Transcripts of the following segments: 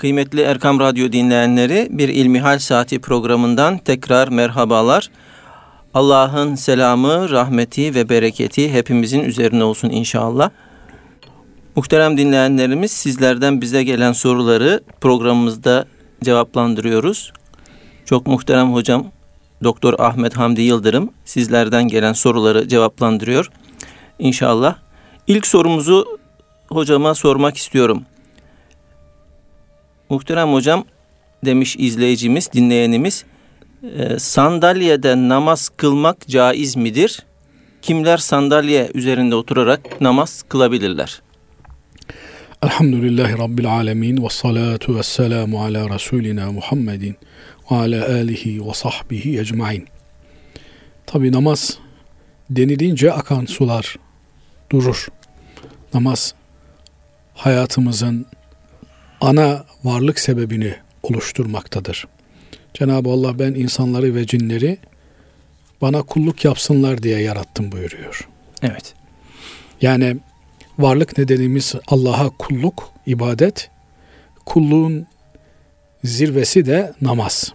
Kıymetli Erkam Radyo dinleyenleri bir İlmihal Saati programından tekrar merhabalar. Allah'ın selamı, rahmeti ve bereketi hepimizin üzerine olsun inşallah. Muhterem dinleyenlerimiz sizlerden bize gelen soruları programımızda cevaplandırıyoruz. Çok muhterem hocam Doktor Ahmet Hamdi Yıldırım sizlerden gelen soruları cevaplandırıyor. İnşallah. İlk sorumuzu hocama sormak istiyorum. Muhterem hocam demiş izleyicimiz, dinleyenimiz, e, sandalyede namaz kılmak caiz midir? Kimler sandalye üzerinde oturarak namaz kılabilirler? Elhamdülillahi Rabbil alemin ve salatu ve selamu ala Resulina Muhammedin ve ala alihi ve sahbihi ecmain. Tabi namaz denilince akan sular durur. Namaz hayatımızın ana varlık sebebini oluşturmaktadır. Cenab-ı Allah ben insanları ve cinleri bana kulluk yapsınlar diye yarattım buyuruyor. Evet. Yani varlık nedenimiz Allah'a kulluk, ibadet. Kulluğun zirvesi de namaz.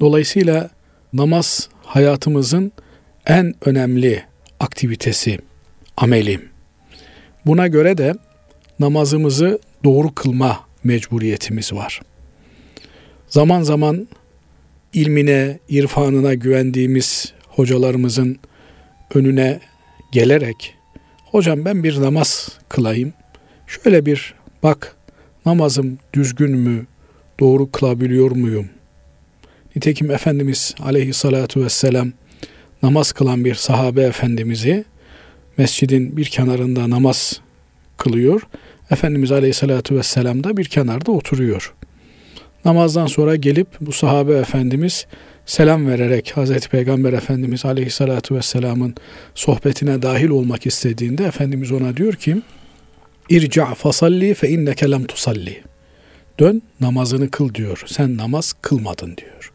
Dolayısıyla namaz hayatımızın en önemli aktivitesi, ameli. Buna göre de namazımızı doğru kılma mecburiyetimiz var. Zaman zaman ilmine, irfanına güvendiğimiz hocalarımızın önüne gelerek hocam ben bir namaz kılayım. Şöyle bir bak namazım düzgün mü, doğru kılabiliyor muyum? Nitekim Efendimiz aleyhissalatu vesselam namaz kılan bir sahabe efendimizi mescidin bir kenarında namaz kılıyor. Efendimiz Aleyhisselatü Vesselam da bir kenarda oturuyor. Namazdan sonra gelip bu sahabe efendimiz selam vererek Hazreti Peygamber Efendimiz Aleyhisselatü Vesselam'ın sohbetine dahil olmak istediğinde Efendimiz ona diyor ki İrca fasalli fe inneke lem tusalli. Dön namazını kıl diyor. Sen namaz kılmadın diyor.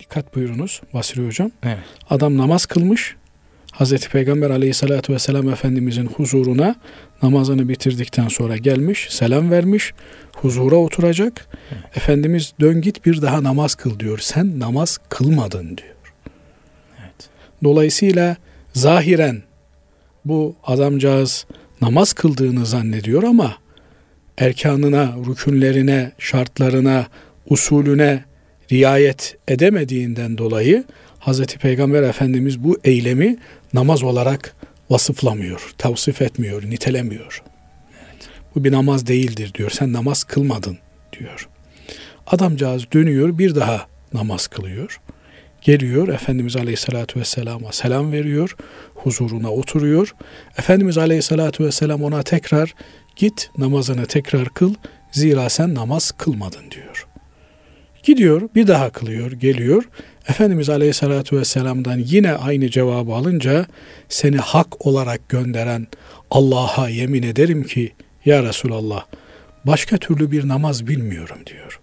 Dikkat buyurunuz Basri Hocam. Evet. Adam namaz kılmış. Hazreti Peygamber aleyhissalatü vesselam Efendimizin huzuruna namazını bitirdikten sonra gelmiş, selam vermiş, huzura oturacak. Evet. Efendimiz dön git bir daha namaz kıl diyor. Sen namaz kılmadın diyor. Evet. Dolayısıyla zahiren bu adamcağız namaz kıldığını zannediyor ama erkanına, rükünlerine, şartlarına, usulüne riayet edemediğinden dolayı Hazreti Peygamber Efendimiz bu eylemi namaz olarak vasıflamıyor, tavsif etmiyor, nitelemiyor. Evet. Bu bir namaz değildir diyor. Sen namaz kılmadın diyor. Adamcağız dönüyor bir daha namaz kılıyor. Geliyor Efendimiz Aleyhisselatü Vesselam'a selam veriyor. Huzuruna oturuyor. Efendimiz Aleyhisselatü Vesselam ona tekrar git namazını tekrar kıl. Zira sen namaz kılmadın diyor. Gidiyor bir daha kılıyor geliyor. Efendimiz Aleyhisselatü Vesselam'dan yine aynı cevabı alınca seni hak olarak gönderen Allah'a yemin ederim ki ya Resulallah başka türlü bir namaz bilmiyorum diyor.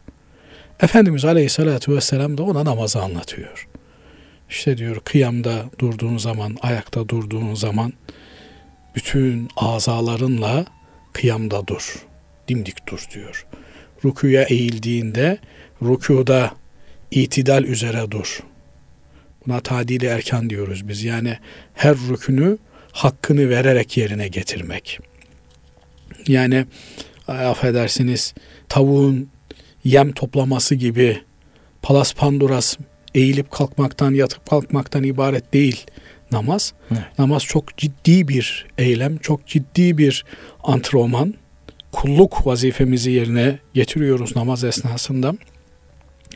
Efendimiz Aleyhisselatü Vesselam da ona namazı anlatıyor. İşte diyor kıyamda durduğun zaman, ayakta durduğun zaman bütün azalarınla kıyamda dur, dimdik dur diyor. Rüküye eğildiğinde rükuda itidal üzere dur. Buna tadili erkan diyoruz biz. Yani her rükünü hakkını vererek yerine getirmek. Yani affedersiniz tavuğun yem toplaması gibi palas panduras eğilip kalkmaktan yatıp kalkmaktan ibaret değil namaz. Evet. Namaz çok ciddi bir eylem, çok ciddi bir antrenman. Kulluk vazifemizi yerine getiriyoruz namaz esnasında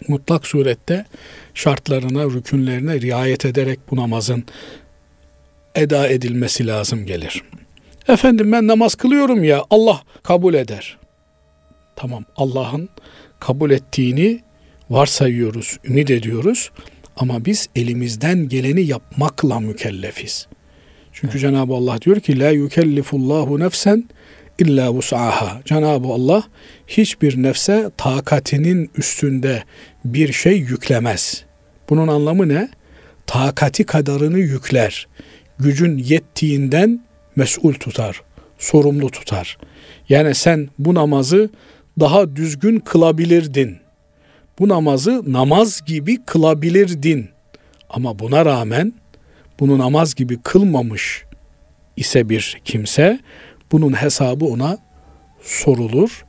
mutlak surette şartlarına, rükünlerine riayet ederek bu namazın eda edilmesi lazım gelir. Efendim ben namaz kılıyorum ya Allah kabul eder. Tamam Allah'ın kabul ettiğini varsayıyoruz, ümit ediyoruz ama biz elimizden geleni yapmakla mükellefiz. Çünkü evet. Cenab-ı Allah diyor ki la yukellifullahu nefsen illa vus'aha. Cenab-ı Allah hiçbir nefse takatinin üstünde bir şey yüklemez. Bunun anlamı ne? Takati kadarını yükler. Gücün yettiğinden mesul tutar. sorumlu tutar. Yani sen bu namazı daha düzgün kılabilirdin. Bu namazı namaz gibi kılabilirdin. Ama buna rağmen bunu namaz gibi kılmamış ise bir kimse bunun hesabı ona sorulur.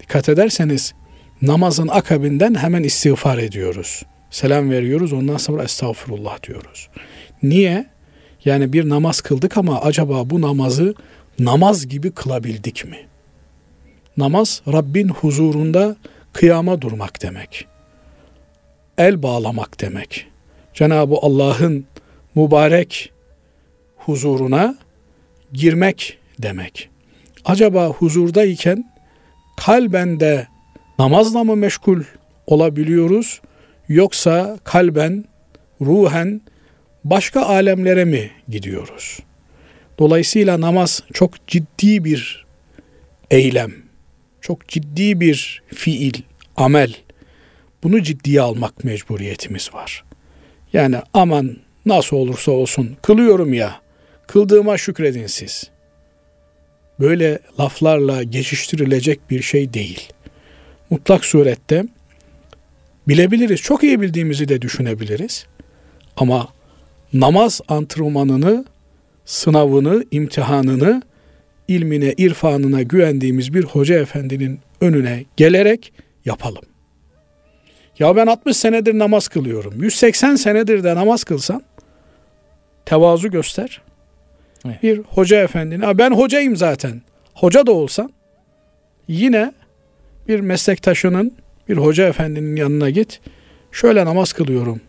Dikkat ederseniz namazın akabinden hemen istiğfar ediyoruz. Selam veriyoruz ondan sonra estağfurullah diyoruz. Niye? Yani bir namaz kıldık ama acaba bu namazı namaz gibi kılabildik mi? Namaz Rabbin huzurunda kıyama durmak demek. El bağlamak demek. Cenab-ı Allah'ın mübarek huzuruna girmek demek. Acaba huzurdayken kalben de namazla mı meşgul olabiliyoruz yoksa kalben, ruhen başka alemlere mi gidiyoruz? Dolayısıyla namaz çok ciddi bir eylem, çok ciddi bir fiil, amel. Bunu ciddiye almak mecburiyetimiz var. Yani aman nasıl olursa olsun kılıyorum ya, kıldığıma şükredin siz. Böyle laflarla geçiştirilecek bir şey değil. Mutlak surette bilebiliriz, çok iyi bildiğimizi de düşünebiliriz. Ama namaz antrenmanını, sınavını, imtihanını ilmine, irfanına güvendiğimiz bir hoca efendinin önüne gelerek yapalım. Ya ben 60 senedir namaz kılıyorum. 180 senedir de namaz kılsan tevazu göster. Evet. Bir hoca efendinin, ben hocayım zaten. Hoca da olsan yine bir meslektaşının, bir hoca efendinin yanına git. Şöyle namaz kılıyorum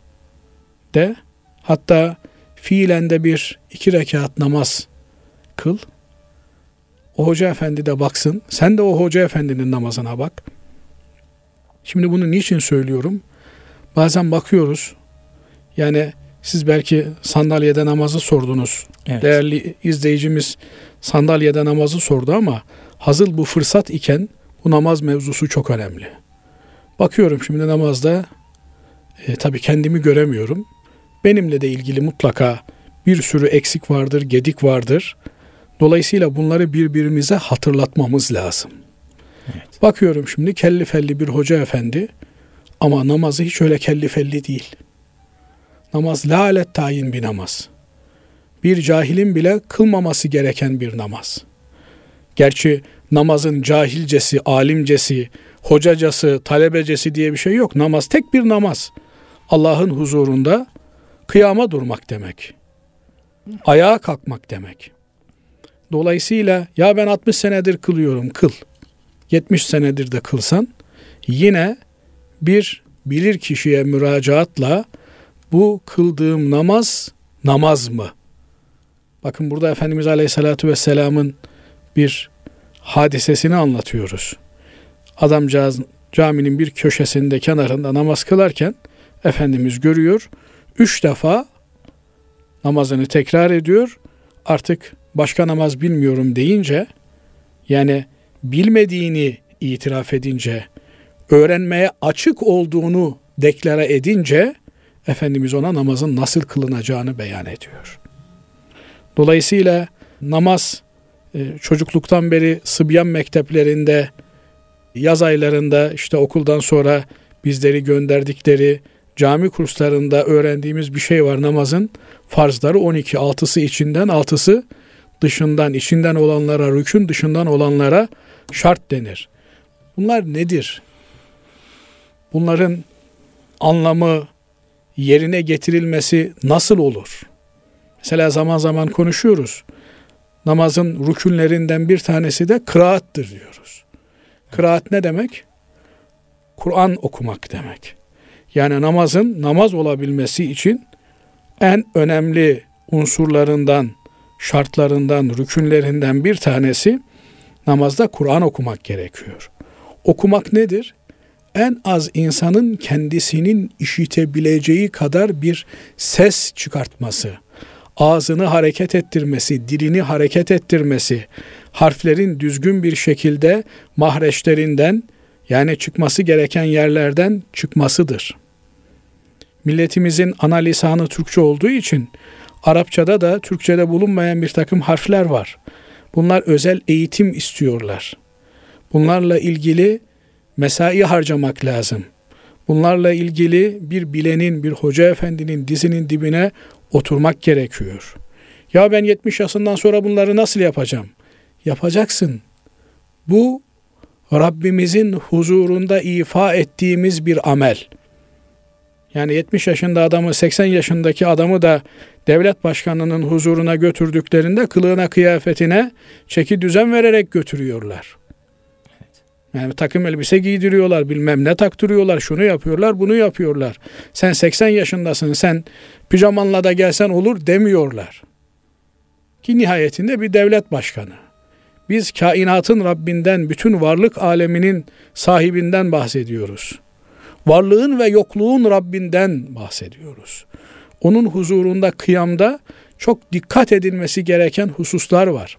de. Hatta fiilen de bir iki rekat namaz kıl. O hoca efendi de baksın. Sen de o hoca efendinin namazına bak. Şimdi bunu niçin söylüyorum? Bazen bakıyoruz. Yani siz belki sandalyede namazı sordunuz. Evet. Değerli izleyicimiz sandalyede namazı sordu ama hazır bu fırsat iken bu namaz mevzusu çok önemli. Bakıyorum şimdi namazda e, tabii kendimi göremiyorum. Benimle de ilgili mutlaka bir sürü eksik vardır, gedik vardır. Dolayısıyla bunları birbirimize hatırlatmamız lazım. Evet. Bakıyorum şimdi kelli felli bir hoca efendi ama namazı hiç öyle kelli felli değil. Namaz lalet tayin bir namaz. Bir cahilin bile kılmaması gereken bir namaz. Gerçi namazın cahilcesi, alimcesi, hocacası, talebecesi diye bir şey yok. Namaz tek bir namaz. Allah'ın huzurunda kıyama durmak demek. Ayağa kalkmak demek. Dolayısıyla ya ben 60 senedir kılıyorum kıl. 70 senedir de kılsan yine bir bilir kişiye müracaatla bu kıldığım namaz namaz mı? Bakın burada Efendimiz Aleyhisselatü Vesselam'ın bir hadisesini anlatıyoruz. Adamcağız caminin bir köşesinde kenarında namaz kılarken Efendimiz görüyor. Üç defa namazını tekrar ediyor. Artık başka namaz bilmiyorum deyince yani bilmediğini itiraf edince öğrenmeye açık olduğunu deklare edince Efendimiz ona namazın nasıl kılınacağını beyan ediyor. Dolayısıyla namaz e, çocukluktan beri Sıbyan mekteplerinde yaz aylarında işte okuldan sonra bizleri gönderdikleri cami kurslarında öğrendiğimiz bir şey var namazın farzları 12 altısı içinden altısı dışından içinden olanlara rükün dışından olanlara şart denir. Bunlar nedir? Bunların anlamı yerine getirilmesi nasıl olur? Mesela zaman zaman konuşuyoruz. Namazın rükünlerinden bir tanesi de kıraattır diyoruz. Kıraat ne demek? Kur'an okumak demek. Yani namazın namaz olabilmesi için en önemli unsurlarından, şartlarından, rükünlerinden bir tanesi namazda Kur'an okumak gerekiyor. Okumak nedir? En az insanın kendisinin işitebileceği kadar bir ses çıkartması, ağzını hareket ettirmesi, dilini hareket ettirmesi, harflerin düzgün bir şekilde mahreçlerinden yani çıkması gereken yerlerden çıkmasıdır. Milletimizin ana lisanı Türkçe olduğu için Arapçada da Türkçede bulunmayan bir takım harfler var. Bunlar özel eğitim istiyorlar. Bunlarla ilgili mesai harcamak lazım. Bunlarla ilgili bir bilenin, bir hoca efendinin dizinin dibine oturmak gerekiyor. Ya ben 70 yaşından sonra bunları nasıl yapacağım? Yapacaksın. Bu Rabbimizin huzurunda ifa ettiğimiz bir amel. Yani 70 yaşında adamı 80 yaşındaki adamı da devlet başkanının huzuruna götürdüklerinde kılığına kıyafetine çeki düzen vererek götürüyorlar. Yani takım elbise giydiriyorlar, bilmem ne taktırıyorlar, şunu yapıyorlar, bunu yapıyorlar. Sen 80 yaşındasın, sen pijamanla da gelsen olur demiyorlar. Ki nihayetinde bir devlet başkanı. Biz kainatın Rabbinden, bütün varlık aleminin sahibinden bahsediyoruz. Varlığın ve yokluğun Rabbinden bahsediyoruz. Onun huzurunda kıyamda çok dikkat edilmesi gereken hususlar var.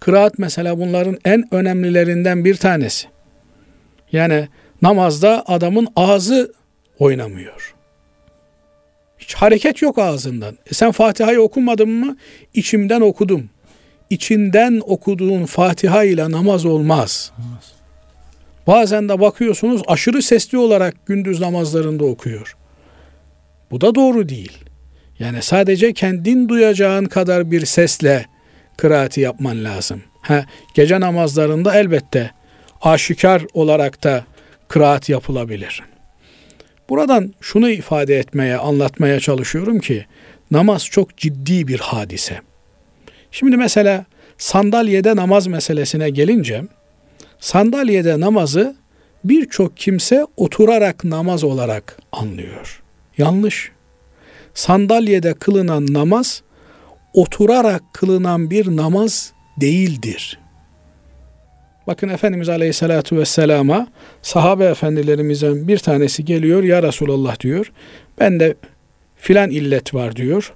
Kıraat mesela bunların en önemlilerinden bir tanesi. Yani namazda adamın ağzı oynamıyor. Hiç hareket yok ağzından. E sen Fatiha'yı okumadın mı? İçimden okudum. İçinden okuduğun Fatiha ile namaz olmaz. Bazen de bakıyorsunuz aşırı sesli olarak gündüz namazlarında okuyor. Bu da doğru değil. Yani sadece kendin duyacağın kadar bir sesle kıraati yapman lazım. Ha, gece namazlarında elbette aşikar olarak da kıraat yapılabilir. Buradan şunu ifade etmeye, anlatmaya çalışıyorum ki namaz çok ciddi bir hadise. Şimdi mesela sandalyede namaz meselesine gelince sandalyede namazı birçok kimse oturarak namaz olarak anlıyor. Yanlış. Sandalyede kılınan namaz oturarak kılınan bir namaz değildir. Bakın Efendimiz Aleyhisselatü Vesselam'a sahabe efendilerimizden bir tanesi geliyor. Ya Resulallah diyor. Ben de filan illet var diyor.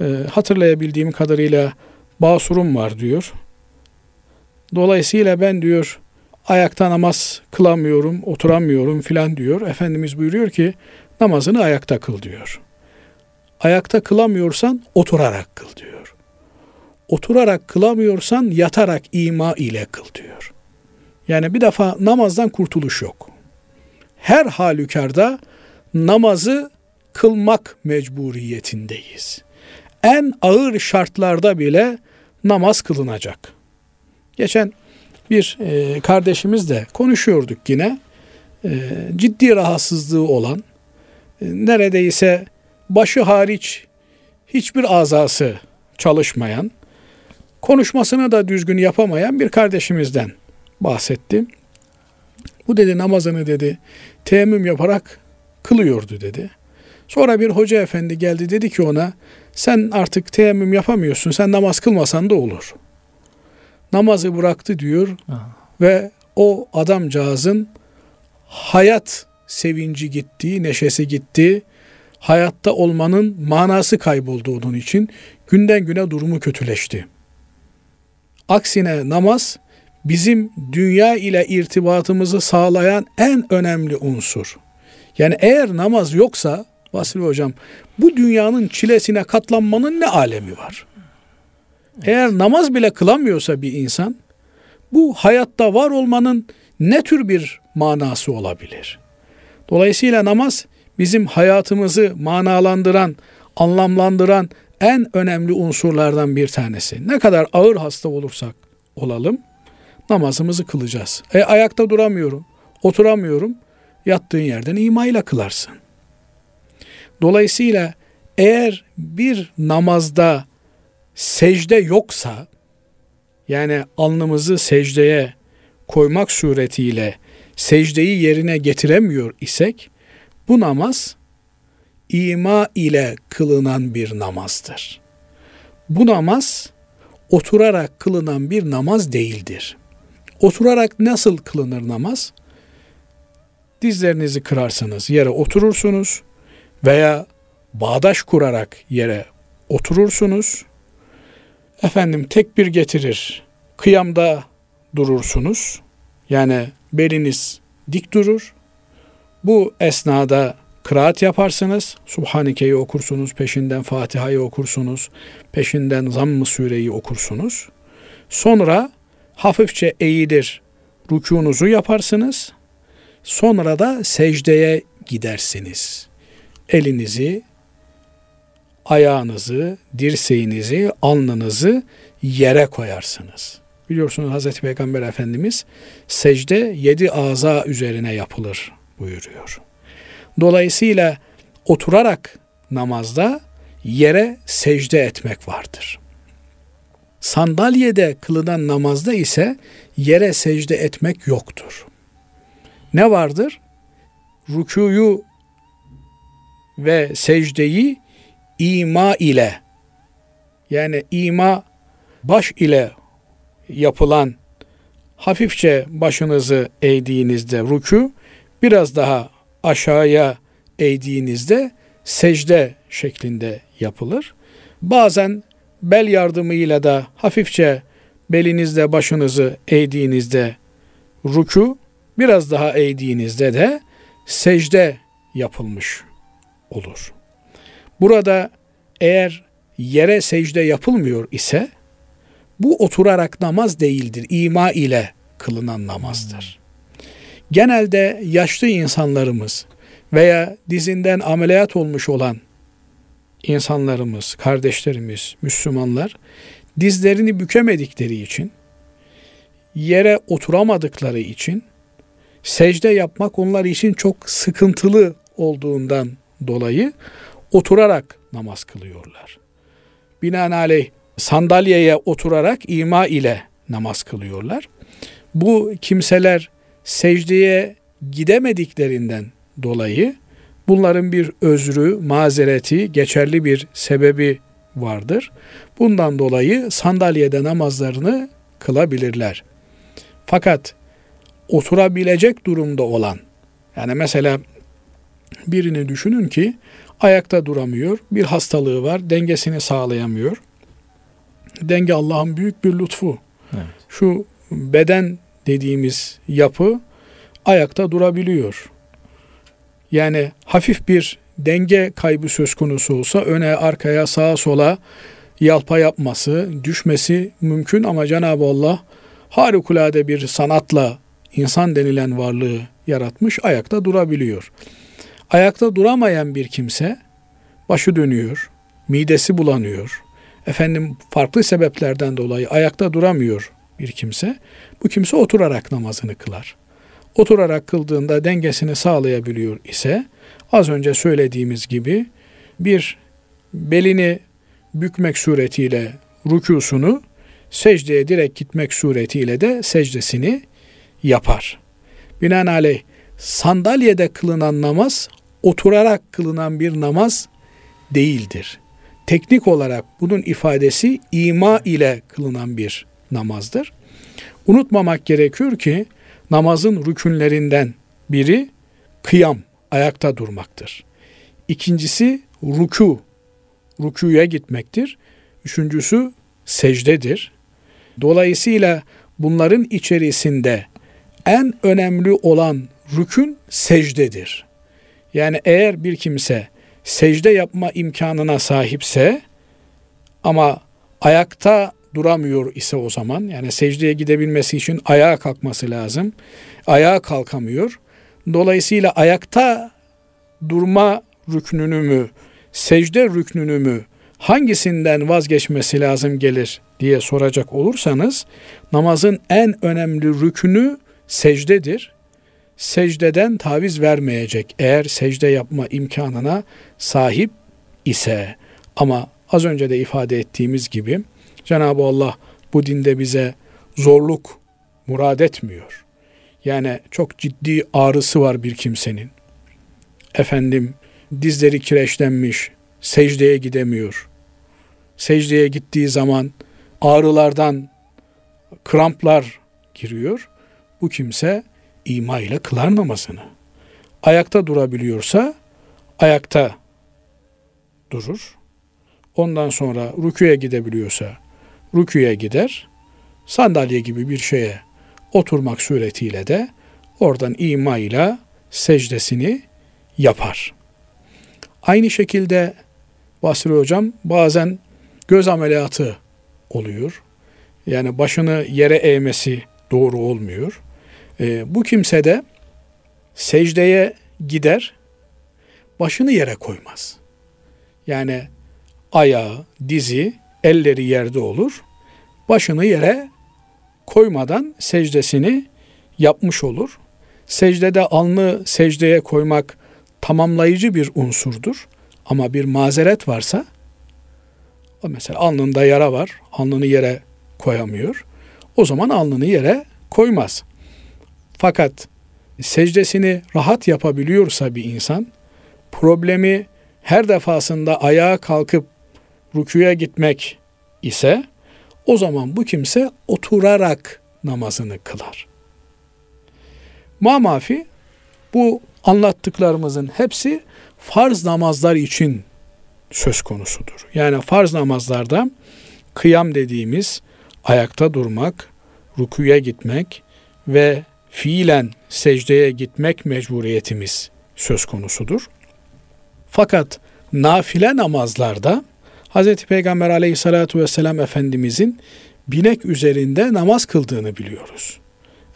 E, hatırlayabildiğim kadarıyla basurum var diyor. Dolayısıyla ben diyor ayakta namaz kılamıyorum, oturamıyorum filan diyor. Efendimiz buyuruyor ki namazını ayakta kıl diyor. Ayakta kılamıyorsan oturarak kıl diyor. Oturarak kılamıyorsan yatarak ima ile kıl diyor. Yani bir defa namazdan kurtuluş yok. Her halükarda namazı kılmak mecburiyetindeyiz. En ağır şartlarda bile namaz kılınacak. Geçen bir e, kardeşimizle konuşuyorduk yine. E, ciddi rahatsızlığı olan, e, neredeyse başı hariç hiçbir azası çalışmayan, konuşmasını da düzgün yapamayan bir kardeşimizden bahsetti. Bu dedi namazını dedi teyemmüm yaparak kılıyordu dedi. Sonra bir hoca efendi geldi dedi ki ona sen artık teyemmüm yapamıyorsun sen namaz kılmasan da olur. Namazı bıraktı diyor Aha. ve o adamcağızın hayat sevinci gitti, neşesi gitti, hayatta olmanın manası kayboldu onun için. Günden güne durumu kötüleşti. Aksine namaz bizim dünya ile irtibatımızı sağlayan en önemli unsur. Yani eğer namaz yoksa Vasili Hocam bu dünyanın çilesine katlanmanın ne alemi var? Eğer namaz bile kılamıyorsa bir insan bu hayatta var olmanın ne tür bir manası olabilir? Dolayısıyla namaz bizim hayatımızı manalandıran, anlamlandıran en önemli unsurlardan bir tanesi. Ne kadar ağır hasta olursak olalım namazımızı kılacağız. E ayakta duramıyorum, oturamıyorum. Yattığın yerden imayla kılarsın. Dolayısıyla eğer bir namazda secde yoksa yani alnımızı secdeye koymak suretiyle secdeyi yerine getiremiyor isek bu namaz ima ile kılınan bir namazdır. Bu namaz oturarak kılınan bir namaz değildir. Oturarak nasıl kılınır namaz? Dizlerinizi kırarsınız, yere oturursunuz veya bağdaş kurarak yere oturursunuz. Efendim tekbir getirir, kıyamda durursunuz. Yani beliniz dik durur. Bu esnada kıraat yaparsınız. Subhaneke'yi okursunuz, peşinden Fatiha'yı okursunuz, peşinden Zamm-ı Sure'yi okursunuz. Sonra hafifçe eğilir, rükunuzu yaparsınız. Sonra da secdeye gidersiniz. Elinizi, ayağınızı, dirseğinizi, alnınızı yere koyarsınız. Biliyorsunuz Hazreti Peygamber Efendimiz secde yedi aza üzerine yapılır buyuruyor. Dolayısıyla oturarak namazda yere secde etmek vardır. Sandalyede kılınan namazda ise yere secde etmek yoktur. Ne vardır? Rükuyu ve secdeyi ima ile yani ima baş ile yapılan hafifçe başınızı eğdiğinizde rükû biraz daha aşağıya eğdiğinizde secde şeklinde yapılır. Bazen bel yardımıyla da hafifçe belinizde başınızı eğdiğinizde ruku, biraz daha eğdiğinizde de secde yapılmış olur. Burada eğer yere secde yapılmıyor ise bu oturarak namaz değildir. İma ile kılınan namazdır. Genelde yaşlı insanlarımız veya dizinden ameliyat olmuş olan insanlarımız, kardeşlerimiz, Müslümanlar dizlerini bükemedikleri için, yere oturamadıkları için secde yapmak onlar için çok sıkıntılı olduğundan dolayı oturarak namaz kılıyorlar. Binaenaleyh sandalyeye oturarak ima ile namaz kılıyorlar. Bu kimseler secdeye gidemediklerinden dolayı bunların bir özrü, mazereti, geçerli bir sebebi vardır. Bundan dolayı sandalyede namazlarını kılabilirler. Fakat oturabilecek durumda olan yani mesela birini düşünün ki ayakta duramıyor, bir hastalığı var, dengesini sağlayamıyor. Denge Allah'ın büyük bir lütfu. Evet. Şu beden dediğimiz yapı ayakta durabiliyor. Yani hafif bir denge kaybı söz konusu olsa öne arkaya sağa sola yalpa yapması, düşmesi mümkün ama Cenab-ı Allah harikulade bir sanatla insan denilen varlığı yaratmış, ayakta durabiliyor. Ayakta duramayan bir kimse başı dönüyor, midesi bulanıyor. Efendim farklı sebeplerden dolayı ayakta duramıyor bir kimse. Bu kimse oturarak namazını kılar. Oturarak kıldığında dengesini sağlayabiliyor ise az önce söylediğimiz gibi bir belini bükmek suretiyle rükusunu secdeye direkt gitmek suretiyle de secdesini yapar. Binaenaleyh sandalyede kılınan namaz oturarak kılınan bir namaz değildir. Teknik olarak bunun ifadesi ima ile kılınan bir namazdır. Unutmamak gerekiyor ki namazın rükünlerinden biri kıyam, ayakta durmaktır. İkincisi ruku, rukuya gitmektir. Üçüncüsü secdedir. Dolayısıyla bunların içerisinde en önemli olan rükün secdedir. Yani eğer bir kimse secde yapma imkanına sahipse ama ayakta duramıyor ise o zaman yani secdeye gidebilmesi için ayağa kalkması lazım. Ayağa kalkamıyor. Dolayısıyla ayakta durma rüknünü mü, secde rüknünü mü hangisinden vazgeçmesi lazım gelir diye soracak olursanız namazın en önemli rükünü secdedir secdeden taviz vermeyecek eğer secde yapma imkanına sahip ise. Ama az önce de ifade ettiğimiz gibi Cenab-ı Allah bu dinde bize zorluk murad etmiyor. Yani çok ciddi ağrısı var bir kimsenin. Efendim dizleri kireçlenmiş, secdeye gidemiyor. Secdeye gittiği zaman ağrılardan kramplar giriyor. Bu kimse ima ile kılar namazını. Ayakta durabiliyorsa ayakta durur. Ondan sonra rüküye gidebiliyorsa rüküye gider. Sandalye gibi bir şeye oturmak suretiyle de oradan ima ile secdesini yapar. Aynı şekilde Basri Hocam bazen göz ameliyatı oluyor. Yani başını yere eğmesi doğru olmuyor. E, bu kimse de secdeye gider, başını yere koymaz. Yani ayağı, dizi, elleri yerde olur. Başını yere koymadan secdesini yapmış olur. Secdede alnı secdeye koymak tamamlayıcı bir unsurdur. Ama bir mazeret varsa mesela alnında yara var. Alnını yere koyamıyor. O zaman alnını yere koymaz. Fakat secdesini rahat yapabiliyorsa bir insan problemi her defasında ayağa kalkıp rüküye gitmek ise o zaman bu kimse oturarak namazını kılar. Mamafi bu anlattıklarımızın hepsi farz namazlar için söz konusudur. Yani farz namazlarda kıyam dediğimiz ayakta durmak, rukuya gitmek ve fiilen secdeye gitmek mecburiyetimiz söz konusudur. Fakat nafile namazlarda Hz. Peygamber aleyhissalatu vesselam Efendimizin binek üzerinde namaz kıldığını biliyoruz.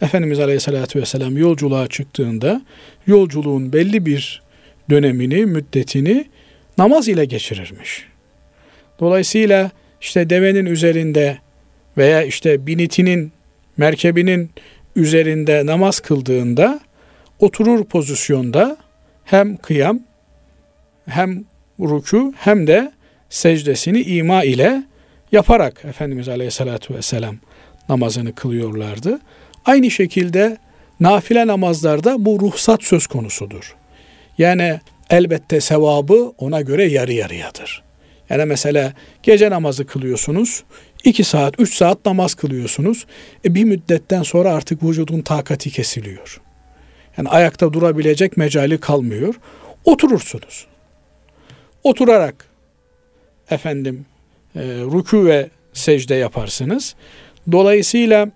Efendimiz aleyhissalatu vesselam yolculuğa çıktığında yolculuğun belli bir dönemini, müddetini namaz ile geçirirmiş. Dolayısıyla işte devenin üzerinde veya işte binitinin, merkebinin üzerinde namaz kıldığında oturur pozisyonda hem kıyam hem ruku hem de secdesini ima ile yaparak Efendimiz Aleyhisselatü Vesselam namazını kılıyorlardı. Aynı şekilde nafile namazlarda bu ruhsat söz konusudur. Yani elbette sevabı ona göre yarı yarıyadır. Yani mesela gece namazı kılıyorsunuz, iki saat, üç saat namaz kılıyorsunuz. E bir müddetten sonra artık vücudun takati kesiliyor. Yani ayakta durabilecek mecali kalmıyor. Oturursunuz. Oturarak efendim e, ruku ve secde yaparsınız. Dolayısıyla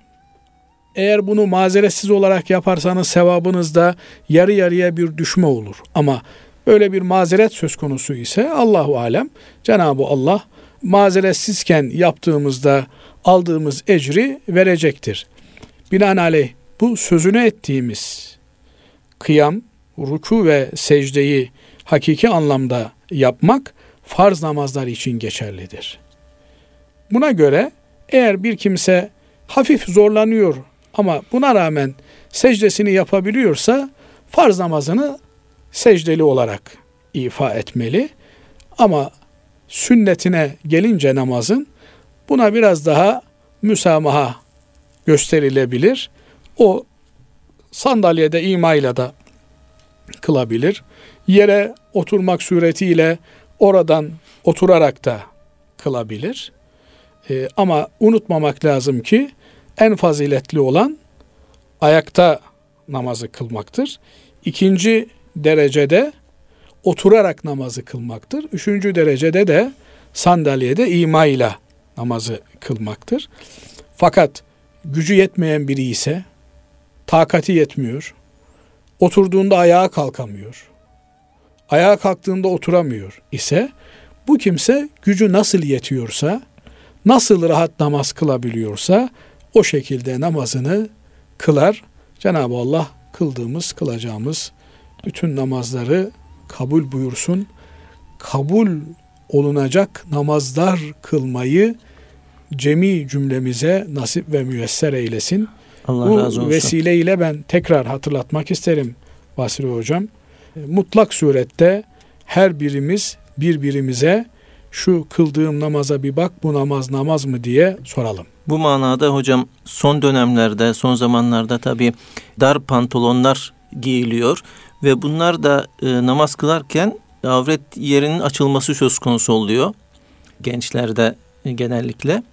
eğer bunu mazeretsiz olarak yaparsanız sevabınızda yarı yarıya bir düşme olur. Ama böyle bir mazeret söz konusu ise Allahu alem Cenab-ı Allah mazeretsizken yaptığımızda aldığımız ecri verecektir. Binaenaleyh bu sözünü ettiğimiz kıyam, ruku ve secdeyi hakiki anlamda yapmak farz namazlar için geçerlidir. Buna göre eğer bir kimse hafif zorlanıyor ama buna rağmen secdesini yapabiliyorsa farz namazını secdeli olarak ifa etmeli. Ama sünnetine gelince namazın buna biraz daha müsamaha gösterilebilir. O sandalyede imayla da kılabilir. Yere oturmak suretiyle oradan oturarak da kılabilir. Ee, ama unutmamak lazım ki en faziletli olan ayakta namazı kılmaktır. İkinci derecede oturarak namazı kılmaktır. Üçüncü derecede de sandalyede imayla namazı kılmaktır. Fakat gücü yetmeyen biri ise takati yetmiyor. Oturduğunda ayağa kalkamıyor. Ayağa kalktığında oturamıyor ise bu kimse gücü nasıl yetiyorsa, nasıl rahat namaz kılabiliyorsa o şekilde namazını kılar. Cenab-ı Allah kıldığımız, kılacağımız bütün namazları kabul buyursun. Kabul olunacak namazlar kılmayı cemi cümlemize nasip ve müyesser eylesin. Allah Bu razı olsun. vesileyle ben tekrar hatırlatmak isterim Basri Hocam. Mutlak surette her birimiz birbirimize şu kıldığım namaza bir bak bu namaz namaz mı diye soralım. Bu manada hocam son dönemlerde son zamanlarda tabi dar pantolonlar giyiliyor ve bunlar da e, namaz kılarken avret yerinin açılması söz konusu oluyor gençlerde e, genellikle.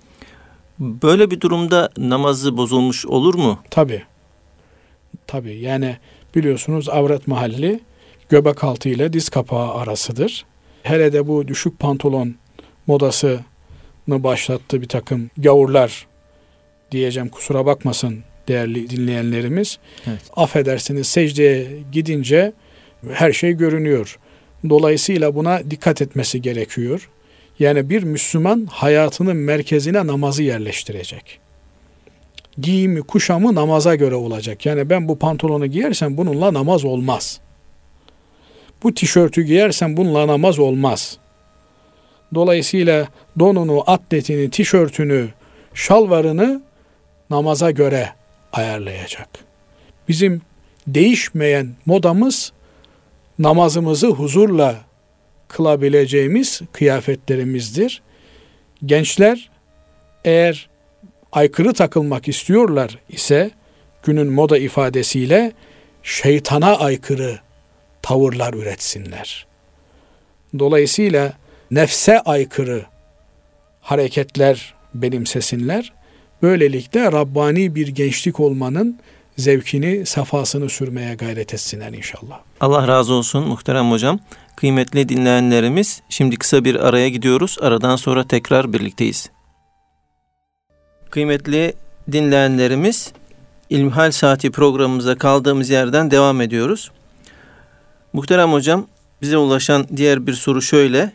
Böyle bir durumda namazı bozulmuş olur mu? Tabi. Tabi yani biliyorsunuz avret mahalli göbek altı ile diz kapağı arasıdır. Hele de bu düşük pantolon modasını başlattı bir takım gavurlar diyeceğim kusura bakmasın değerli dinleyenlerimiz. Evet. Affedersiniz secdeye gidince her şey görünüyor. Dolayısıyla buna dikkat etmesi gerekiyor. Yani bir Müslüman hayatının merkezine namazı yerleştirecek. Giyimi, kuşamı namaza göre olacak. Yani ben bu pantolonu giyersem bununla namaz olmaz. Bu tişörtü giyersem bununla namaz olmaz. Dolayısıyla donunu, atletini, tişörtünü, şalvarını namaza göre ayarlayacak. Bizim değişmeyen modamız namazımızı huzurla kılabileceğimiz kıyafetlerimizdir. Gençler eğer aykırı takılmak istiyorlar ise günün moda ifadesiyle şeytana aykırı tavırlar üretsinler. Dolayısıyla nefse aykırı hareketler benimsesinler. Böylelikle Rabbani bir gençlik olmanın zevkini, safasını sürmeye gayret etsinler inşallah. Allah razı olsun muhterem hocam. Kıymetli dinleyenlerimiz şimdi kısa bir araya gidiyoruz. Aradan sonra tekrar birlikteyiz. Kıymetli dinleyenlerimiz İlmihal Saati programımıza kaldığımız yerden devam ediyoruz. Muhterem hocam bize ulaşan diğer bir soru şöyle.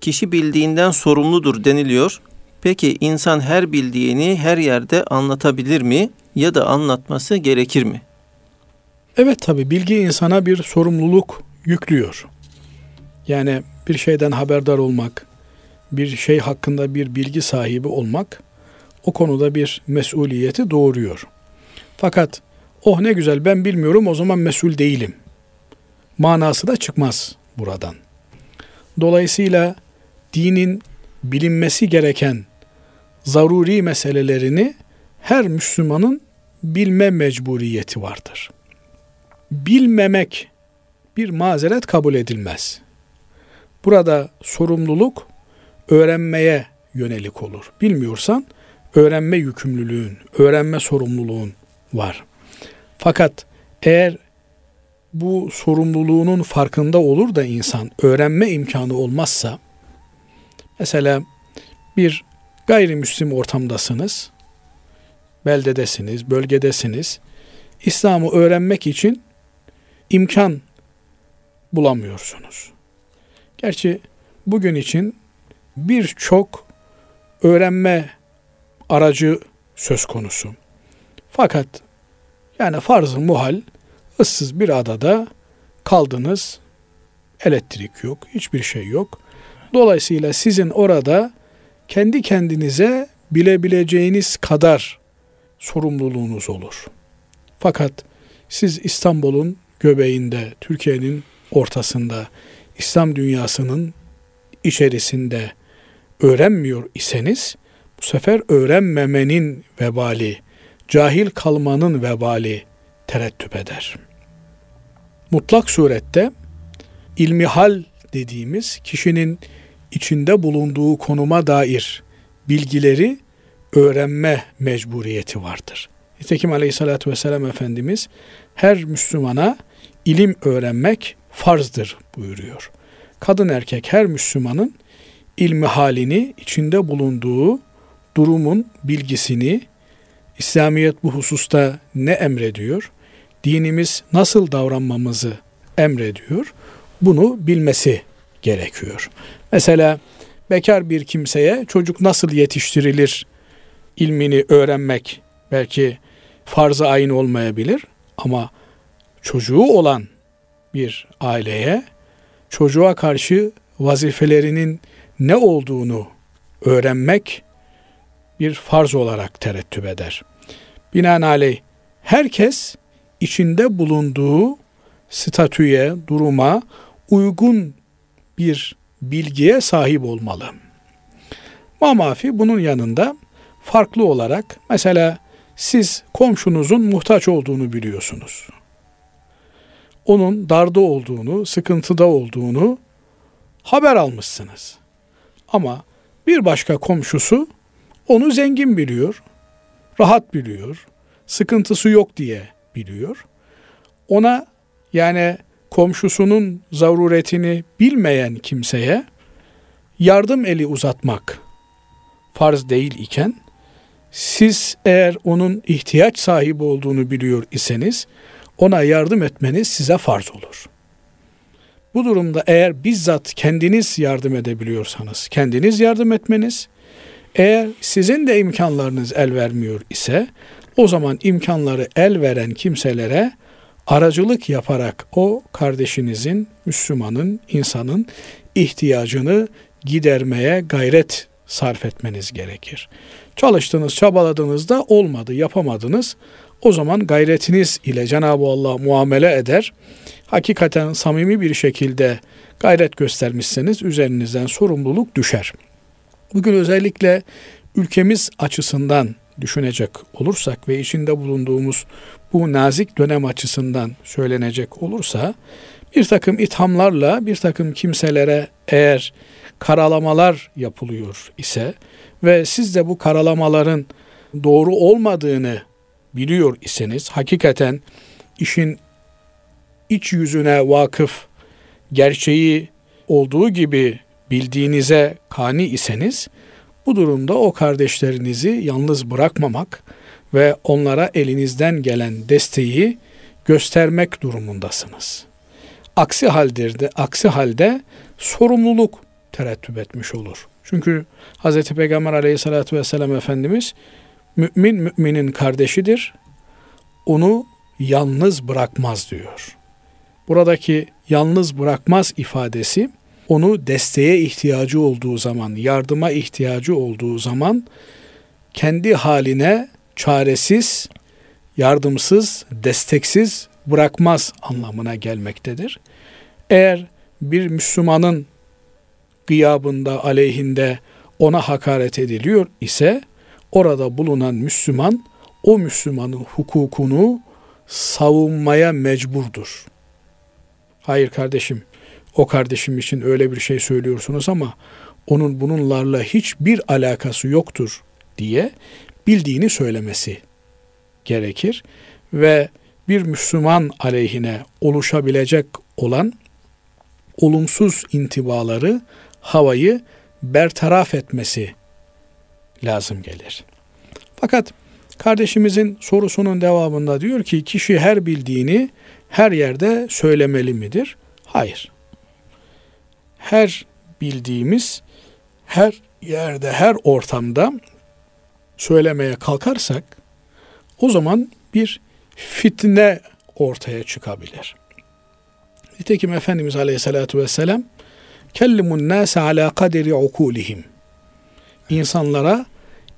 Kişi bildiğinden sorumludur deniliyor. Peki insan her bildiğini her yerde anlatabilir mi ya da anlatması gerekir mi? Evet tabi bilgi insana bir sorumluluk yüklüyor. Yani bir şeyden haberdar olmak, bir şey hakkında bir bilgi sahibi olmak o konuda bir mesuliyeti doğuruyor. Fakat oh ne güzel ben bilmiyorum o zaman mesul değilim. Manası da çıkmaz buradan. Dolayısıyla dinin bilinmesi gereken zaruri meselelerini her Müslümanın bilme mecburiyeti vardır. Bilmemek bir mazeret kabul edilmez. Burada sorumluluk öğrenmeye yönelik olur. Bilmiyorsan öğrenme yükümlülüğün, öğrenme sorumluluğun var. Fakat eğer bu sorumluluğunun farkında olur da insan öğrenme imkanı olmazsa mesela bir gayrimüslim ortamdasınız, beldedesiniz, bölgedesiniz. İslam'ı öğrenmek için imkan bulamıyorsunuz. Gerçi bugün için birçok öğrenme aracı söz konusu. Fakat yani farz-ı muhal ıssız bir adada kaldınız. Elektrik yok, hiçbir şey yok. Dolayısıyla sizin orada kendi kendinize bilebileceğiniz kadar sorumluluğunuz olur. Fakat siz İstanbul'un göbeğinde, Türkiye'nin ortasında, İslam dünyasının içerisinde öğrenmiyor iseniz bu sefer öğrenmemenin vebali, cahil kalmanın vebali terettüp eder. Mutlak surette ilmihal dediğimiz kişinin içinde bulunduğu konuma dair bilgileri öğrenme mecburiyeti vardır. Nitekim aleyhissalatü vesselam Efendimiz her Müslümana ilim öğrenmek farzdır buyuruyor. Kadın erkek her Müslümanın ilmi halini, içinde bulunduğu durumun bilgisini, İslamiyet bu hususta ne emrediyor, dinimiz nasıl davranmamızı emrediyor, bunu bilmesi gerekiyor. Mesela bekar bir kimseye çocuk nasıl yetiştirilir ilmini öğrenmek belki farz-ı ayn olmayabilir ama çocuğu olan bir aileye çocuğa karşı vazifelerinin ne olduğunu öğrenmek bir farz olarak terettüp eder. Binaenaleyh herkes içinde bulunduğu statüye, duruma uygun bir bilgiye sahip olmalı. Mamafi bunun yanında farklı olarak mesela siz komşunuzun muhtaç olduğunu biliyorsunuz. Onun darda olduğunu, sıkıntıda olduğunu haber almışsınız. Ama bir başka komşusu onu zengin biliyor, rahat biliyor, sıkıntısı yok diye biliyor. Ona yani komşusunun zaruretini bilmeyen kimseye yardım eli uzatmak farz değil iken siz eğer onun ihtiyaç sahibi olduğunu biliyor iseniz ona yardım etmeniz size farz olur. Bu durumda eğer bizzat kendiniz yardım edebiliyorsanız kendiniz yardım etmeniz, eğer sizin de imkanlarınız el vermiyor ise o zaman imkanları el veren kimselere aracılık yaparak o kardeşinizin, Müslümanın, insanın ihtiyacını gidermeye gayret sarf etmeniz gerekir. Çalıştınız, çabaladınız da olmadı, yapamadınız. O zaman gayretiniz ile Cenab-ı Allah muamele eder. Hakikaten samimi bir şekilde gayret göstermişseniz üzerinizden sorumluluk düşer. Bugün özellikle ülkemiz açısından düşünecek olursak ve içinde bulunduğumuz bu nazik dönem açısından söylenecek olursa bir takım ithamlarla bir takım kimselere eğer karalamalar yapılıyor ise ve siz de bu karalamaların doğru olmadığını biliyor iseniz hakikaten işin iç yüzüne vakıf gerçeği olduğu gibi bildiğinize kani iseniz bu durumda o kardeşlerinizi yalnız bırakmamak ve onlara elinizden gelen desteği göstermek durumundasınız. Aksi halde de aksi halde sorumluluk terettüp etmiş olur. Çünkü Hz. Peygamber aleyhissalatü vesselam Efendimiz mümin müminin kardeşidir. Onu yalnız bırakmaz diyor. Buradaki yalnız bırakmaz ifadesi onu desteğe ihtiyacı olduğu zaman, yardıma ihtiyacı olduğu zaman kendi haline çaresiz, yardımsız, desteksiz bırakmaz anlamına gelmektedir. Eğer bir Müslümanın gıyabında, aleyhinde ona hakaret ediliyor ise orada bulunan Müslüman o Müslümanın hukukunu savunmaya mecburdur. Hayır kardeşim, o kardeşim için öyle bir şey söylüyorsunuz ama onun bununlarla hiçbir alakası yoktur diye bildiğini söylemesi gerekir ve bir Müslüman aleyhine oluşabilecek olan olumsuz intibaları havayı bertaraf etmesi lazım gelir. Fakat kardeşimizin sorusunun devamında diyor ki kişi her bildiğini her yerde söylemeli midir? Hayır. Her bildiğimiz her yerde, her ortamda söylemeye kalkarsak o zaman bir fitne ortaya çıkabilir. Nitekim Efendimiz Aleyhisselatü Vesselam kellimun nase ala kaderi ukulihim insanlara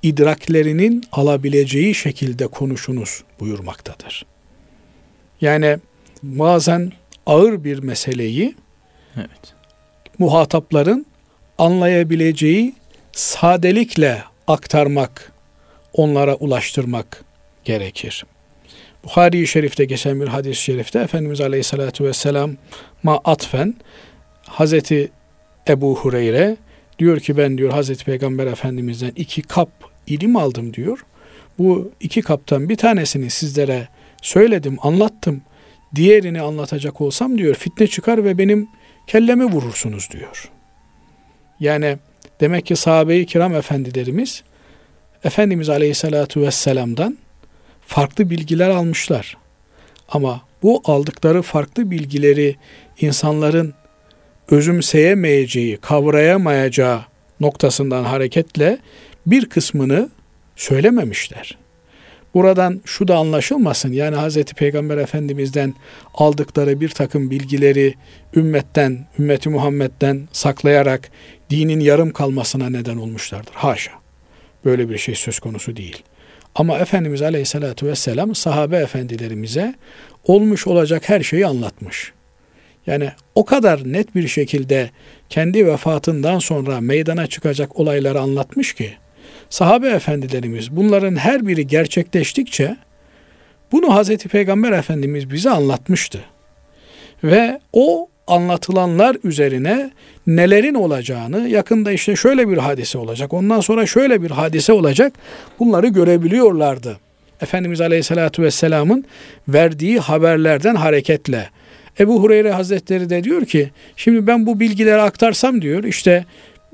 idraklerinin alabileceği şekilde konuşunuz buyurmaktadır. Yani bazen ağır bir meseleyi evet. Muhatapların anlayabileceği sadelikle aktarmak, onlara ulaştırmak gerekir. Buhari-i Şerif'te geçen bir hadis-i şerifte Efendimiz Aleyhisselatü Vesselam'a atfen Hazreti Ebu Hureyre diyor ki ben diyor Hazreti Peygamber Efendimiz'den iki kap ilim aldım diyor. Bu iki kaptan bir tanesini sizlere söyledim, anlattım. Diğerini anlatacak olsam diyor fitne çıkar ve benim kellemi vurursunuz diyor. Yani demek ki sahabe-i kiram efendilerimiz Efendimiz Aleyhisselatü Vesselam'dan farklı bilgiler almışlar. Ama bu aldıkları farklı bilgileri insanların özümseyemeyeceği, kavrayamayacağı noktasından hareketle bir kısmını söylememişler. Buradan şu da anlaşılmasın. Yani Hz. Peygamber Efendimiz'den aldıkları bir takım bilgileri ümmetten, ümmeti Muhammed'den saklayarak dinin yarım kalmasına neden olmuşlardır. Haşa. Böyle bir şey söz konusu değil. Ama Efendimiz Aleyhisselatü Vesselam sahabe efendilerimize olmuş olacak her şeyi anlatmış. Yani o kadar net bir şekilde kendi vefatından sonra meydana çıkacak olayları anlatmış ki sahabe efendilerimiz bunların her biri gerçekleştikçe bunu Hazreti Peygamber Efendimiz bize anlatmıştı. Ve o anlatılanlar üzerine nelerin olacağını, yakında işte şöyle bir hadise olacak, ondan sonra şöyle bir hadise olacak, bunları görebiliyorlardı. Efendimiz Aleyhisselatü Vesselam'ın verdiği haberlerden hareketle. Ebu Hureyre Hazretleri de diyor ki, şimdi ben bu bilgileri aktarsam diyor, işte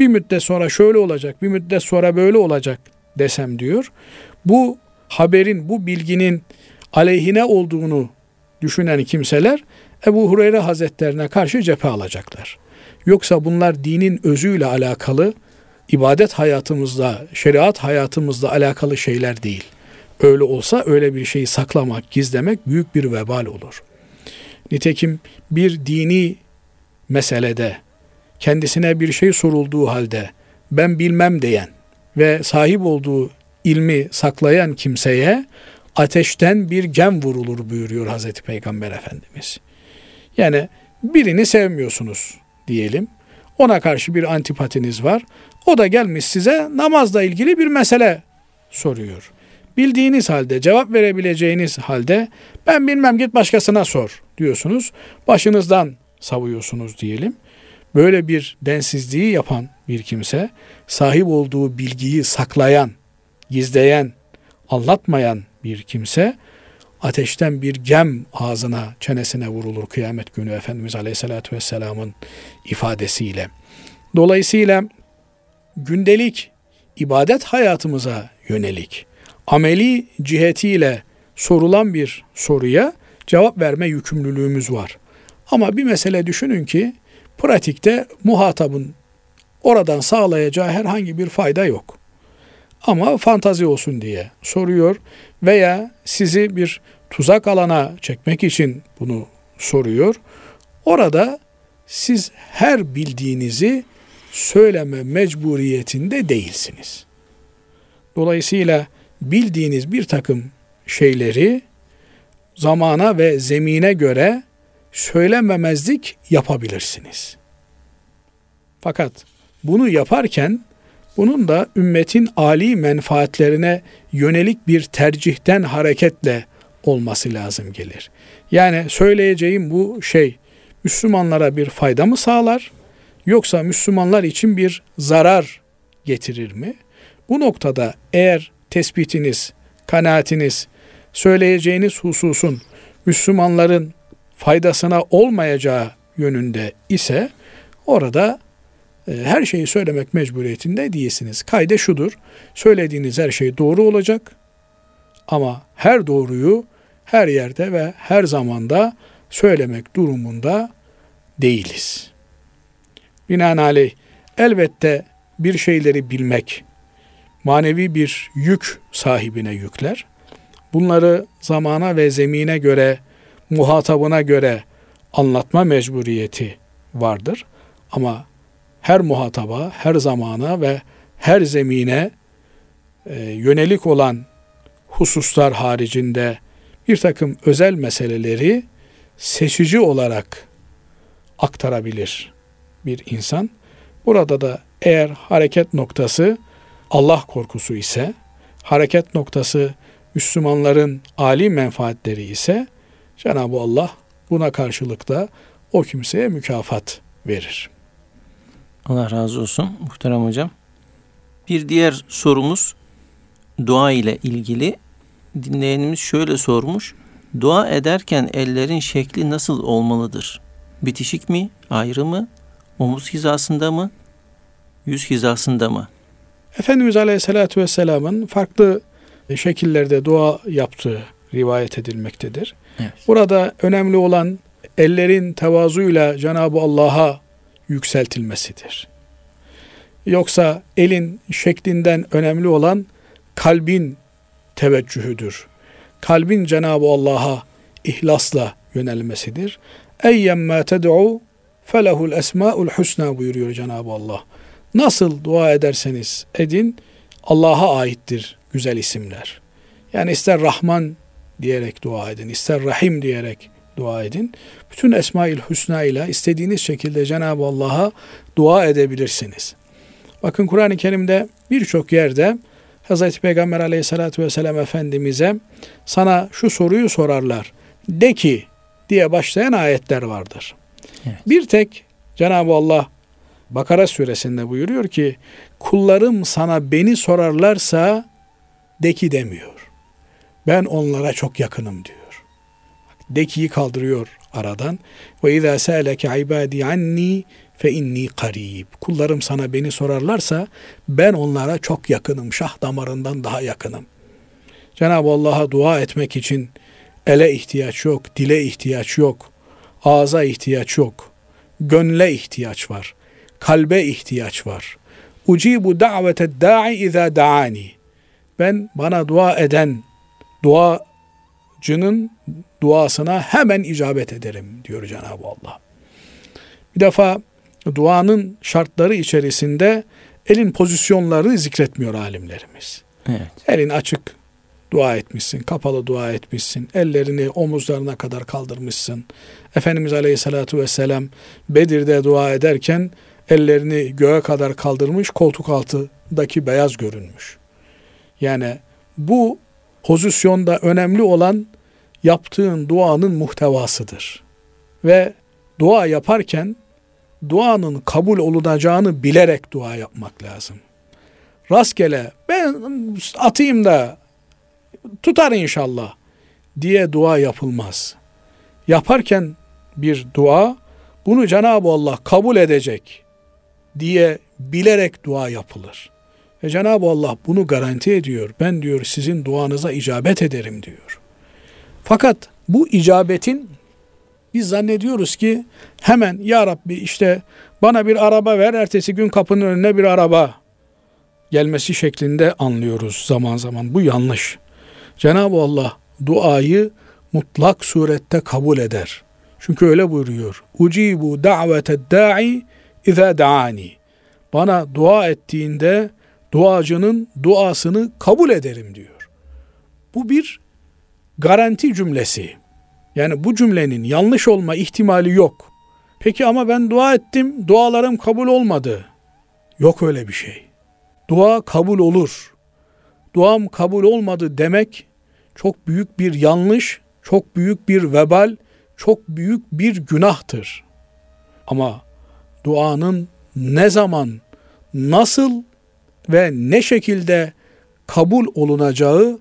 bir müddet sonra şöyle olacak, bir müddet sonra böyle olacak desem diyor. Bu haberin, bu bilginin aleyhine olduğunu düşünen kimseler Ebu Hureyre Hazretlerine karşı cephe alacaklar. Yoksa bunlar dinin özüyle alakalı, ibadet hayatımızda, şeriat hayatımızda alakalı şeyler değil. Öyle olsa öyle bir şeyi saklamak, gizlemek büyük bir vebal olur. Nitekim bir dini meselede kendisine bir şey sorulduğu halde ben bilmem diyen ve sahip olduğu ilmi saklayan kimseye ateşten bir gem vurulur buyuruyor Hazreti Peygamber Efendimiz. Yani birini sevmiyorsunuz diyelim. Ona karşı bir antipatiniz var. O da gelmiş size namazla ilgili bir mesele soruyor. Bildiğiniz halde, cevap verebileceğiniz halde ben bilmem git başkasına sor diyorsunuz. Başınızdan savuyorsunuz diyelim. Böyle bir densizliği yapan bir kimse, sahip olduğu bilgiyi saklayan, gizleyen, anlatmayan bir kimse ateşten bir gem ağzına, çenesine vurulur kıyamet günü Efendimiz Aleyhisselatü Vesselam'ın ifadesiyle. Dolayısıyla gündelik ibadet hayatımıza yönelik ameli cihetiyle sorulan bir soruya cevap verme yükümlülüğümüz var. Ama bir mesele düşünün ki pratikte muhatabın oradan sağlayacağı herhangi bir fayda yok. Ama fantazi olsun diye soruyor veya sizi bir tuzak alana çekmek için bunu soruyor. Orada siz her bildiğinizi söyleme mecburiyetinde değilsiniz. Dolayısıyla bildiğiniz bir takım şeyleri zamana ve zemine göre söylememezlik yapabilirsiniz. Fakat bunu yaparken bunun da ümmetin ali menfaatlerine yönelik bir tercihten hareketle olması lazım gelir. Yani söyleyeceğim bu şey Müslümanlara bir fayda mı sağlar yoksa Müslümanlar için bir zarar getirir mi? Bu noktada eğer tespitiniz, kanaatiniz, söyleyeceğiniz hususun Müslümanların faydasına olmayacağı yönünde ise orada e, her şeyi söylemek mecburiyetinde değilsiniz. Kayde şudur. Söylediğiniz her şey doğru olacak. Ama her doğruyu her yerde ve her zamanda söylemek durumunda değiliz. Binaenaleyh elbette bir şeyleri bilmek manevi bir yük sahibine yükler. Bunları zamana ve zemine göre, muhatabına göre anlatma mecburiyeti vardır. Ama her muhataba, her zamana ve her zemine e, yönelik olan hususlar haricinde bir takım özel meseleleri seçici olarak aktarabilir bir insan. Burada da eğer hareket noktası Allah korkusu ise, hareket noktası Müslümanların âli menfaatleri ise Cenab-ı Allah buna karşılık da o kimseye mükafat verir. Allah razı olsun muhterem hocam. Bir diğer sorumuz dua ile ilgili. Dinleyenimiz şöyle sormuş. Dua ederken ellerin şekli nasıl olmalıdır? Bitişik mi, ayrı mı, omuz hizasında mı, yüz hizasında mı? Efendimiz Aleyhisselatü Vesselam'ın farklı şekillerde dua yaptığı rivayet edilmektedir. Burada önemli olan ellerin tevazuyla Cenab-ı Allah'a yükseltilmesidir. Yoksa elin şeklinden önemli olan kalbin teveccühüdür. Kalbin Cenab-ı Allah'a ihlasla yönelmesidir. Eyyemmâ ted'u felehul esmâul husna buyuruyor Cenab-ı Allah. Nasıl dua ederseniz edin Allah'a aittir güzel isimler. Yani ister Rahman diyerek dua edin, ister Rahim diyerek dua edin. Bütün Esmaül Hüsna ile istediğiniz şekilde Cenab-ı Allah'a dua edebilirsiniz. Bakın Kur'an-ı Kerim'de birçok yerde Hz. Peygamber aleyhissalatü vesselam Efendimiz'e sana şu soruyu sorarlar. De ki diye başlayan ayetler vardır. Evet. Bir tek Cenab-ı Allah Bakara suresinde buyuruyor ki kullarım sana beni sorarlarsa de ki demiyor. Ben onlara çok yakınım diyor. Dekiyi kaldırıyor aradan. Ve izâ sâleke ibâdî anni fe inni karib. Kullarım sana beni sorarlarsa ben onlara çok yakınım. Şah damarından daha yakınım. Cenab-ı Allah'a dua etmek için ele ihtiyaç yok, dile ihtiyaç yok, ağza ihtiyaç yok, gönle ihtiyaç var, kalbe ihtiyaç var. Ucibu davete da'i iza da'ani. Ben bana dua eden duacının duasına hemen icabet ederim diyor Cenab-ı Allah. Bir defa duanın şartları içerisinde elin pozisyonları zikretmiyor alimlerimiz. Evet. Elin açık dua etmişsin, kapalı dua etmişsin, ellerini omuzlarına kadar kaldırmışsın. Efendimiz Aleyhisselatü Vesselam Bedir'de dua ederken ellerini göğe kadar kaldırmış, koltuk altındaki beyaz görünmüş. Yani bu pozisyonda önemli olan yaptığın duanın muhtevasıdır. Ve dua yaparken duanın kabul olunacağını bilerek dua yapmak lazım. Rastgele ben atayım da tutar inşallah diye dua yapılmaz. Yaparken bir dua bunu Cenab-ı Allah kabul edecek diye bilerek dua yapılır. Ve Cenab-ı Allah bunu garanti ediyor. Ben diyor sizin duanıza icabet ederim diyor. Fakat bu icabetin biz zannediyoruz ki hemen ya Rabbi işte bana bir araba ver ertesi gün kapının önüne bir araba gelmesi şeklinde anlıyoruz zaman zaman. Bu yanlış. Cenab-ı Allah duayı mutlak surette kabul eder. Çünkü öyle buyuruyor. Ucibu da'vete da'i iza da'ani. Bana dua ettiğinde duacının duasını kabul ederim diyor. Bu bir garanti cümlesi. Yani bu cümlenin yanlış olma ihtimali yok. Peki ama ben dua ettim, dualarım kabul olmadı. Yok öyle bir şey. Dua kabul olur. Duam kabul olmadı demek çok büyük bir yanlış, çok büyük bir vebal, çok büyük bir günahtır. Ama duanın ne zaman, nasıl ve ne şekilde kabul olunacağı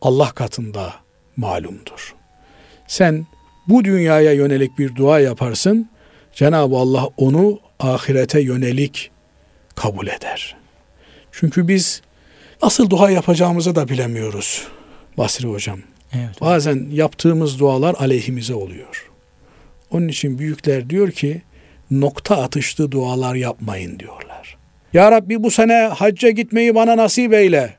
Allah katında malumdur. Sen bu dünyaya yönelik bir dua yaparsın, Cenab-ı Allah onu ahirete yönelik kabul eder. Çünkü biz nasıl dua yapacağımızı da bilemiyoruz Basri Hocam. Evet. Bazen yaptığımız dualar aleyhimize oluyor. Onun için büyükler diyor ki nokta atışlı dualar yapmayın diyorlar. Ya Rabbi bu sene hacca gitmeyi bana nasip eyle.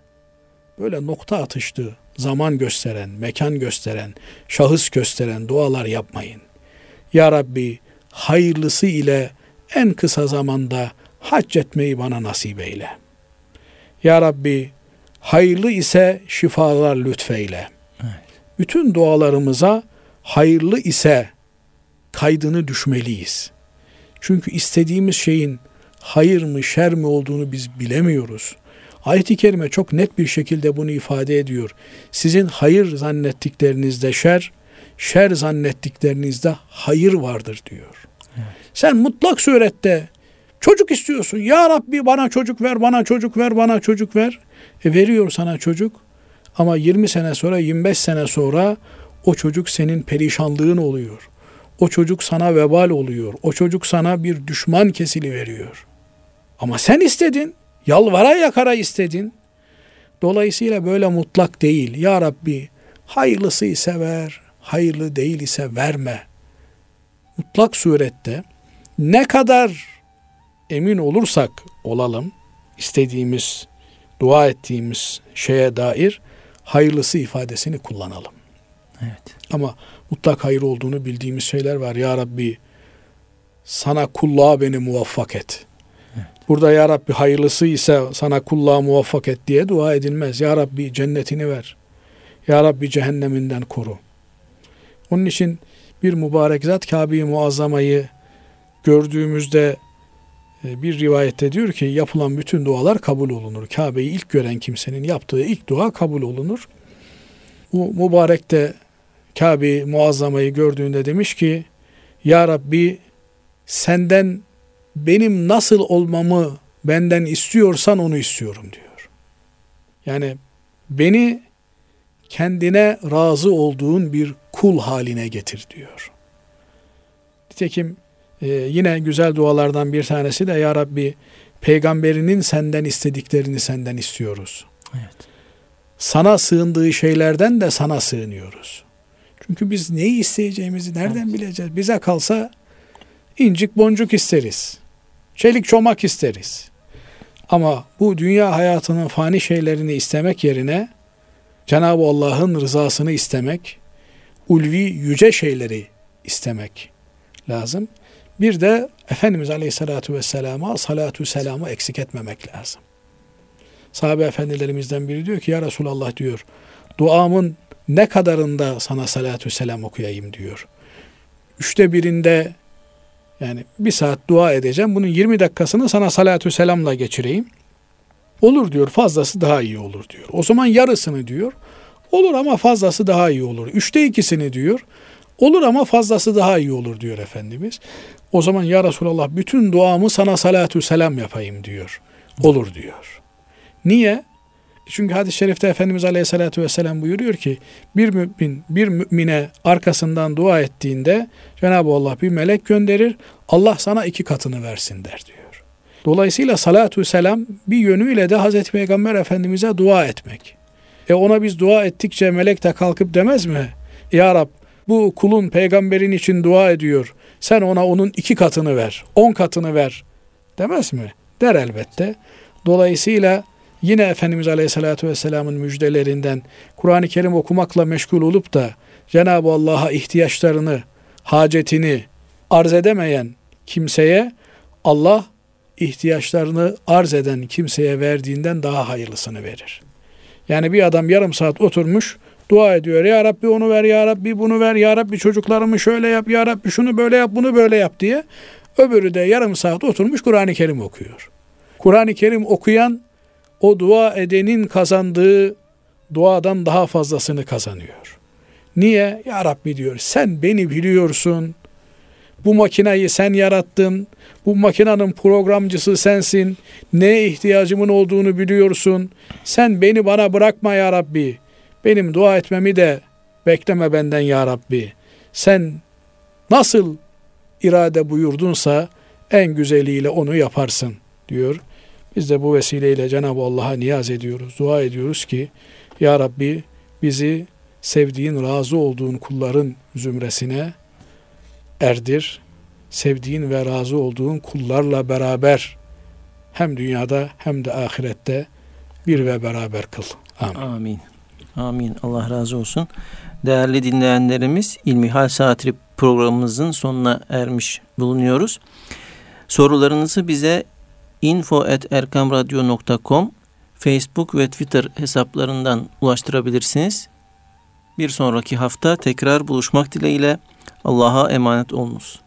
Böyle nokta atışlı, zaman gösteren, mekan gösteren, şahıs gösteren dualar yapmayın. Ya Rabbi hayırlısı ile en kısa zamanda hac etmeyi bana nasip eyle. Ya Rabbi hayırlı ise şifalar lütfeyle. Evet. Bütün dualarımıza hayırlı ise kaydını düşmeliyiz. Çünkü istediğimiz şeyin hayır mı şer mi olduğunu biz bilemiyoruz. Ayet-i Kerime çok net bir şekilde bunu ifade ediyor. Sizin hayır zannettiklerinizde şer, şer zannettiklerinizde hayır vardır diyor. Evet. Sen mutlak surette çocuk istiyorsun. Ya Rabbi bana çocuk ver, bana çocuk ver, bana çocuk ver. E veriyor sana çocuk. Ama 20 sene sonra, 25 sene sonra o çocuk senin perişanlığın oluyor. O çocuk sana vebal oluyor. O çocuk sana bir düşman kesili veriyor. Ama sen istedin. Yalvara yakara istedin. Dolayısıyla böyle mutlak değil. Ya Rabbi hayırlısı ise ver, hayırlı değil ise verme. Mutlak surette ne kadar emin olursak olalım istediğimiz, dua ettiğimiz şeye dair hayırlısı ifadesini kullanalım. Evet. Ama mutlak hayır olduğunu bildiğimiz şeyler var. Ya Rabbi sana kulluğa beni muvaffak et. Burada Ya Rabbi hayırlısı ise sana kulluğa muvaffak et diye dua edilmez. Ya Rabbi cennetini ver. Ya Rabbi cehenneminden koru. Onun için bir mübarek zat Kabe-i Muazzama'yı gördüğümüzde e, bir rivayette diyor ki yapılan bütün dualar kabul olunur. Kabe'yi ilk gören kimsenin yaptığı ilk dua kabul olunur. Bu mübarek de Kabe-i Muazzama'yı gördüğünde demiş ki Ya Rabbi senden benim nasıl olmamı benden istiyorsan onu istiyorum diyor. Yani beni kendine razı olduğun bir kul haline getir diyor. Nitekim e, yine güzel dualardan bir tanesi de Ya Rabbi peygamberinin senden istediklerini senden istiyoruz. Evet. Sana sığındığı şeylerden de sana sığınıyoruz. Çünkü biz neyi isteyeceğimizi nereden evet. bileceğiz? Bize kalsa incik boncuk isteriz. Çelik çomak isteriz. Ama bu dünya hayatının fani şeylerini istemek yerine Cenab-ı Allah'ın rızasını istemek, ulvi yüce şeyleri istemek lazım. Bir de Efendimiz Aleyhisselatü Vesselam'a salatu selamı eksik etmemek lazım. Sahabe efendilerimizden biri diyor ki ya Resulallah diyor duamın ne kadarında sana salatü selam okuyayım diyor. Üçte birinde yani bir saat dua edeceğim. Bunun 20 dakikasını sana salatü selamla geçireyim. Olur diyor fazlası daha iyi olur diyor. O zaman yarısını diyor. Olur ama fazlası daha iyi olur. Üçte ikisini diyor. Olur ama fazlası daha iyi olur diyor Efendimiz. O zaman ya Resulallah bütün duamı sana salatü selam yapayım diyor. Olur diyor. Niye? Çünkü hadis-i şerifte Efendimiz Aleyhisselatü Vesselam buyuruyor ki bir mümin bir mümine arkasından dua ettiğinde Cenab-ı Allah bir melek gönderir Allah sana iki katını versin der diyor. Dolayısıyla salatu selam bir yönüyle de Hazreti Peygamber Efendimiz'e dua etmek. E ona biz dua ettikçe melek de kalkıp demez mi? Ya Rab bu kulun peygamberin için dua ediyor. Sen ona onun iki katını ver, on katını ver demez mi? Der elbette. Dolayısıyla yine Efendimiz Aleyhisselatü Vesselam'ın müjdelerinden Kur'an-ı Kerim okumakla meşgul olup da Cenab-ı Allah'a ihtiyaçlarını, hacetini arz edemeyen kimseye Allah ihtiyaçlarını arz eden kimseye verdiğinden daha hayırlısını verir. Yani bir adam yarım saat oturmuş dua ediyor. Ya Rabbi onu ver, Ya Rabbi bunu ver, Ya Rabbi çocuklarımı şöyle yap, Ya Rabbi şunu böyle yap, bunu böyle yap diye. Öbürü de yarım saat oturmuş Kur'an-ı Kerim okuyor. Kur'an-ı Kerim okuyan o dua edenin kazandığı duadan daha fazlasını kazanıyor. Niye? Ya Rabbi diyor sen beni biliyorsun. Bu makinayı sen yarattın. Bu makinenin programcısı sensin. Neye ihtiyacımın olduğunu biliyorsun. Sen beni bana bırakma ya Rabbi. Benim dua etmemi de bekleme benden ya Rabbi. Sen nasıl irade buyurdunsa en güzeliyle onu yaparsın diyor. Biz de bu vesileyle Cenab-ı Allah'a niyaz ediyoruz, dua ediyoruz ki Ya Rabbi bizi sevdiğin, razı olduğun kulların zümresine erdir. Sevdiğin ve razı olduğun kullarla beraber hem dünyada hem de ahirette bir ve beraber kıl. Amin. Amin. Amin. Allah razı olsun. Değerli dinleyenlerimiz İlmihal Saatri programımızın sonuna ermiş bulunuyoruz. Sorularınızı bize info.erkamradyo.com Facebook ve Twitter hesaplarından ulaştırabilirsiniz. Bir sonraki hafta tekrar buluşmak dileğiyle Allah'a emanet olunuz.